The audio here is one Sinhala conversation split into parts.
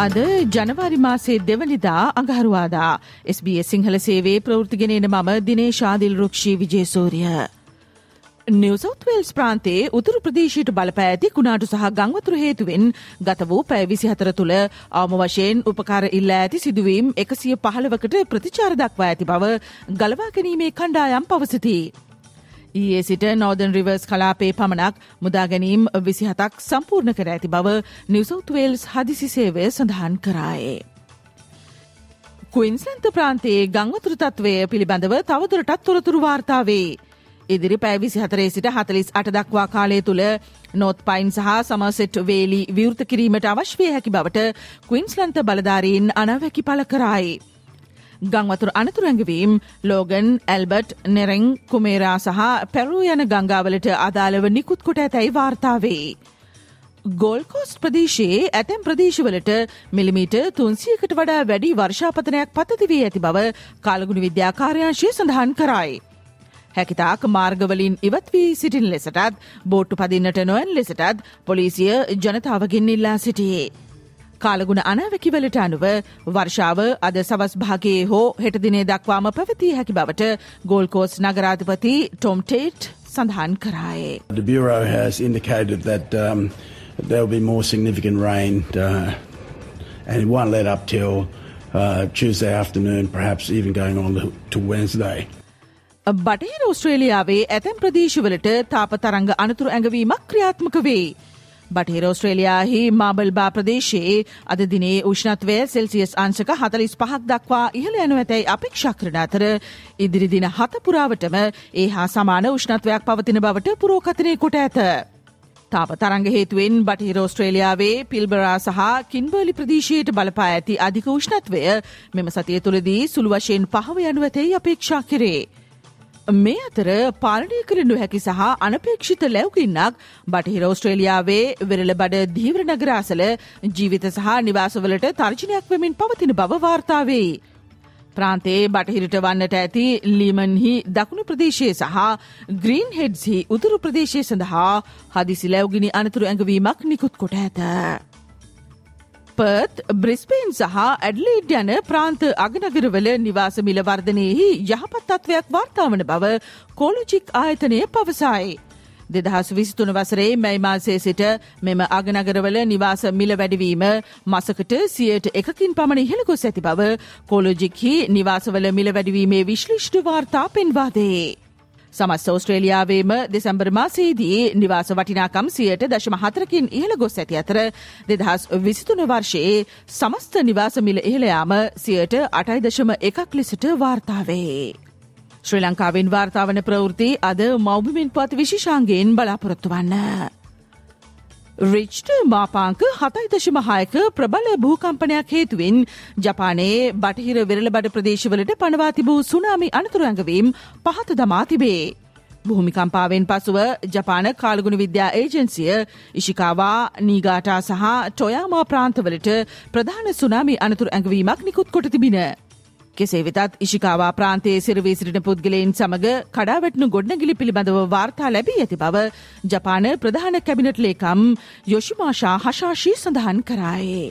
අද ජනවාරි මාසේ දෙවනිදා අඟහරුවාදා SBS සිංහල සේවේ ප්‍රෘතිගෙනන මම දිනේ ශාදිල් රුක්ෂී විජේසූරිය. නිවසෞත්වල්ස් ප්‍රාන්තේ උතුරු ප්‍රදේශයට බලපෑ ඇති කුණාටු සහ ගංවතුර හේතුවෙන් ගත වූ පැවිසි හතර තුළ අවම වශයෙන් උපකාර ඉල්ලා ඇති සිදුවීම් එකසිය පහළවකට ප්‍රතිචාර දක්වා ඇති බව ගලවා ගැනීමේ කණ්ඩායම් පවසති. ඊයේ සිට නෝදන් රිවර්ස් කලාපේ පමණක් මුදා ගැනීම් විසිහතක් සම්පූර්ණ කර ඇති බව නිවසෞත්වේල්ස් හදිසි සේවය සඳහන් කරායේ. කුයින්ස්ලන්ත ප්‍රාන්තයේ ගංවතුරු තත්වය පිළිබඳව තවදුරටත් තොරතුරු වාර්තාවේ. ඉදිරි පැවිසි හතරේ සිට හතලිස් අට දක්වා කාලය තුළ නොත් පයින් සහ සමසෙට් වේලි විවෘත කිරීමට අවශ්‍යය හැකි බවට කුයින්ස්ලන්ත බලධාරීන් අනවැකි පල කරයි. ගංවතුර අනතුරැඟවීම් ලෝගන් ඇල්බට් නෙරෙං කුමේරා සහ පැරූ යන ගංගාවලට අදාළව නිකුත් කොට ඇතැයි වාර්තාවේ. ගෝල්කෝස් ප්‍රදේශයේ ඇතැම් ප්‍රදේශවලට මිලිමීට තුන්සියකට වඩා වැඩි වර්ෂාපතනයක් පතතිවී ඇති බව කාලගුණ විද්‍යාකාරයංශය සඳහන් කරයි. හැකිතාක් මාර්ගවලින් ඉවත් වී සිටින් ලෙසටත් බෝට්ටු පදින්නට නොවැන් ලෙසටත් පොලිසිය ජනතාවගෙන් ඉල්ලා සිටියේ. කාලගුණ අනාවැකිවලට අනුව වර්ෂාව අද සවස් භාගයේ හෝ හෙටදිනේ දක්වාම පැවතිය හැකි බවට ගෝල්කෝස් නගරාධපති ටොම්ටේට් සඳහන් කරායේ. The Bureau has indicated that um, there will be more significant rain uh, and it won't let up till uh, Tuesday afternoon, perhaps even going on to Wednesday. බටහිර ඔස්ට්‍රේලියාවේ ඇතැම් ප්‍රදේශවලට තාප තරංග අනතුරු ඇඟවීමක් ක්‍රියාත්මක වේ. බටහිර ඔස්ට්‍රේලියාහි මාබල්බා ප්‍රදේශයේ අද දිනේ උෂ්ණත්වය සෙල්සියස් අංශක හතලිස් පහක් දක්වා ඉහළ යනු ඇතැයි අපේක්ෂා කරන අතර ඉදිරි දින හතපුරාවටම ඒ හා සමාන උෂ්ණත්වයක් පවතින බවට පුරෝකතනය කොට ඇත. තාප තරංග හේතුවෙන් බටහිර ඔස්ට්‍රේලියාවේ පිල්බරා සහ කින්බර්ලි ප්‍රදේශයට බලපා ඇති අධික උෂ්ණත්වය මෙම සතිය තුළදී සුළු වශයෙන් පහව යනු ඇතැයි අපේක්ෂා කරේ. මේ අතර පාලනය කළ නොහැකි සහ අනපේක්ෂිත ලැවකින්නක් බටහිර ඔස්ට්‍රේලියාවේ වෙරළ බඩ දීවර නගරාසල ජීවිත සහ නිවාසවලට තර්ජනයක් වෙමින් පවතින බව වාර්තාවේ. ප්‍රාන්තයේ බටහිරට වන්නට ඇති ලීමන්හි දකුණු ප්‍රදේශය සහ ග්‍රීන් හෙඩ්හි උතුරු ප්‍රදේශය සඳහා හදිසි ලැවගිනි අනතුරු ඇඟවීමක් නිකුත් කොට ඇත. පර්ත් බ්‍රිස්පේන් සහ ඇඩ්ලීඩ් යන ප්‍රාන්ත අගනගරවල නිවාස මිල වර්ධනයෙහි යහපත් තත්ත්වයක් වාර්තාවන බව කෝලජික් ආයතනය පවසයි. දෙදහස් විසිතුන වසරේ මැයි මාසය සිට මෙම අගනගරවල නිවාස මිල වැඩවීම මසකට සියයට එකකින් පමණ ඉහළගොස් ඇති බව කෝලෝජික්හි නිවාසවල මිල වැඩවීමේ විශ්ලිෂ්ට වාර්තා පෙන්වාදේ. සමස් ෝස්ට්‍රේලියාවේම දෙසැම්බර් මාසේදී නිවාස වටිනාකම් සියයට දශම හතරකින් ඉහළ ගොස් ඇති අතර දෙදහස් විසිතුන වර්ෂයේ සමස්ත නිවාසමිල ඉහළයාම සියයට අටයි දශම එකක් ලෙසට වාර්තාවේ. ශ්‍රී ලංකාවෙන් වාර්තාවන ප්‍රවෘති අද මෞබිමින් පත් විශිෂාන්ගේෙන් බලාපොරොත්තු වන්න. රිච්ට මාපාංක හතයි දශමහායක ප්‍රබල භූකම්පනයක් හේතුවෙන් ජපානයේ බටහිර වෙරළ බඩ ප්‍රදේශවලට පනවා තිබූ සුනාමි අනතුරංගවීම් පහත දමා තිබේ. භූමිකම්පාවෙන් පසුව ජපාන කාලගුණ විද්‍යා ඒජන්සිය ඉශිකාවා නීගාටා සහ ටොයාමා ප්‍රාන්තවලට ප්‍රධාන සුනාමි අනතුර ඇඟවීමක් නිකුත් කොට තිබින. කෙසේ වෙතත් ඉශිකාවා ප්‍රාන්තයේ සිරවී සිටින පුද්ගලයින් සමග කඩාවැටනු ගොඩනැගිලි පිළිබඳව වාර්තා ලැබී ඇති බව ජපාන ප්‍රධාන කැබිනට් ලේකම් යොෂිමාෂා හශාශී සඳහන් කරායේ.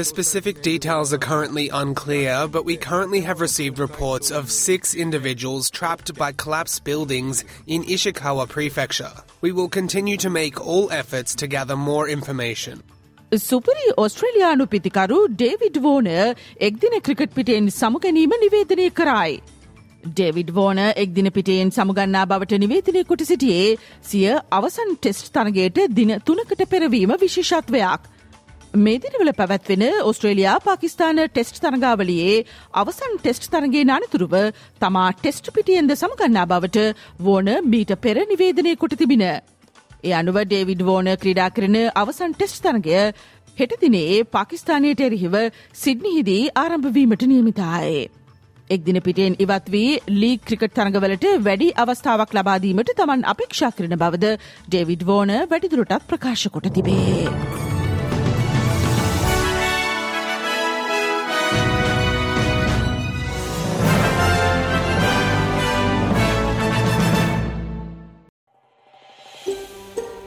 The specific details are currently unclear, but we currently have received reports of six individuals trapped by collapsed buildings in Ishikawa Prefecture. We will continue to make all efforts to gather more information. සුපරි ඔස්ට්‍රේලයානු පිතිකරු ඩේවිඩ් වෝන එක්දින ක්‍රිකට් පිටෙන් සමුගැනීම නිවේදනය කරයි. ඩේවිඩ් වෝන එක්දින පිටයෙන් සමුගන්නා බවට නිවේදනය කොට සිටියේ සිය අවසන් ටෙස්ට් තරගේට දින තුනකට පෙරවීම විශේෂත්වයක්. මේදිනවල පැවැත්වෙන ඔස්ට්‍රේලයා පාකිස්ාන ටෙස්ට් තරගාවලියේ අවසන් ටෙස්ට් තරගේ අනතුරුව තමා ටෙස්ට් පිටියෙන්ද සමගන්නා බවට වෝන මීට පෙර නිවේදනය කොට තිබින. ඒ අනුව ඩේවිඩ් වෝන ක්‍රීඩා කරන අවසන් ටෙස්ට් තරගය හෙට දිනේ පාකිස්ානයට එරහිව සිඩ්නිහිදී ආරම්භවීමට නියමිතායේ. එක් දින පිටෙන් ඉවත් වී ලීග් ක්‍රිකට් තරඟවලට වැඩි අවස්ථාවක් ලබාදීමට තමන් අපේක්ෂා කරන බවද ඩේවිඩ් වෝන වැඩිදුරටත් ප්‍රකාශ කොට තිබේ.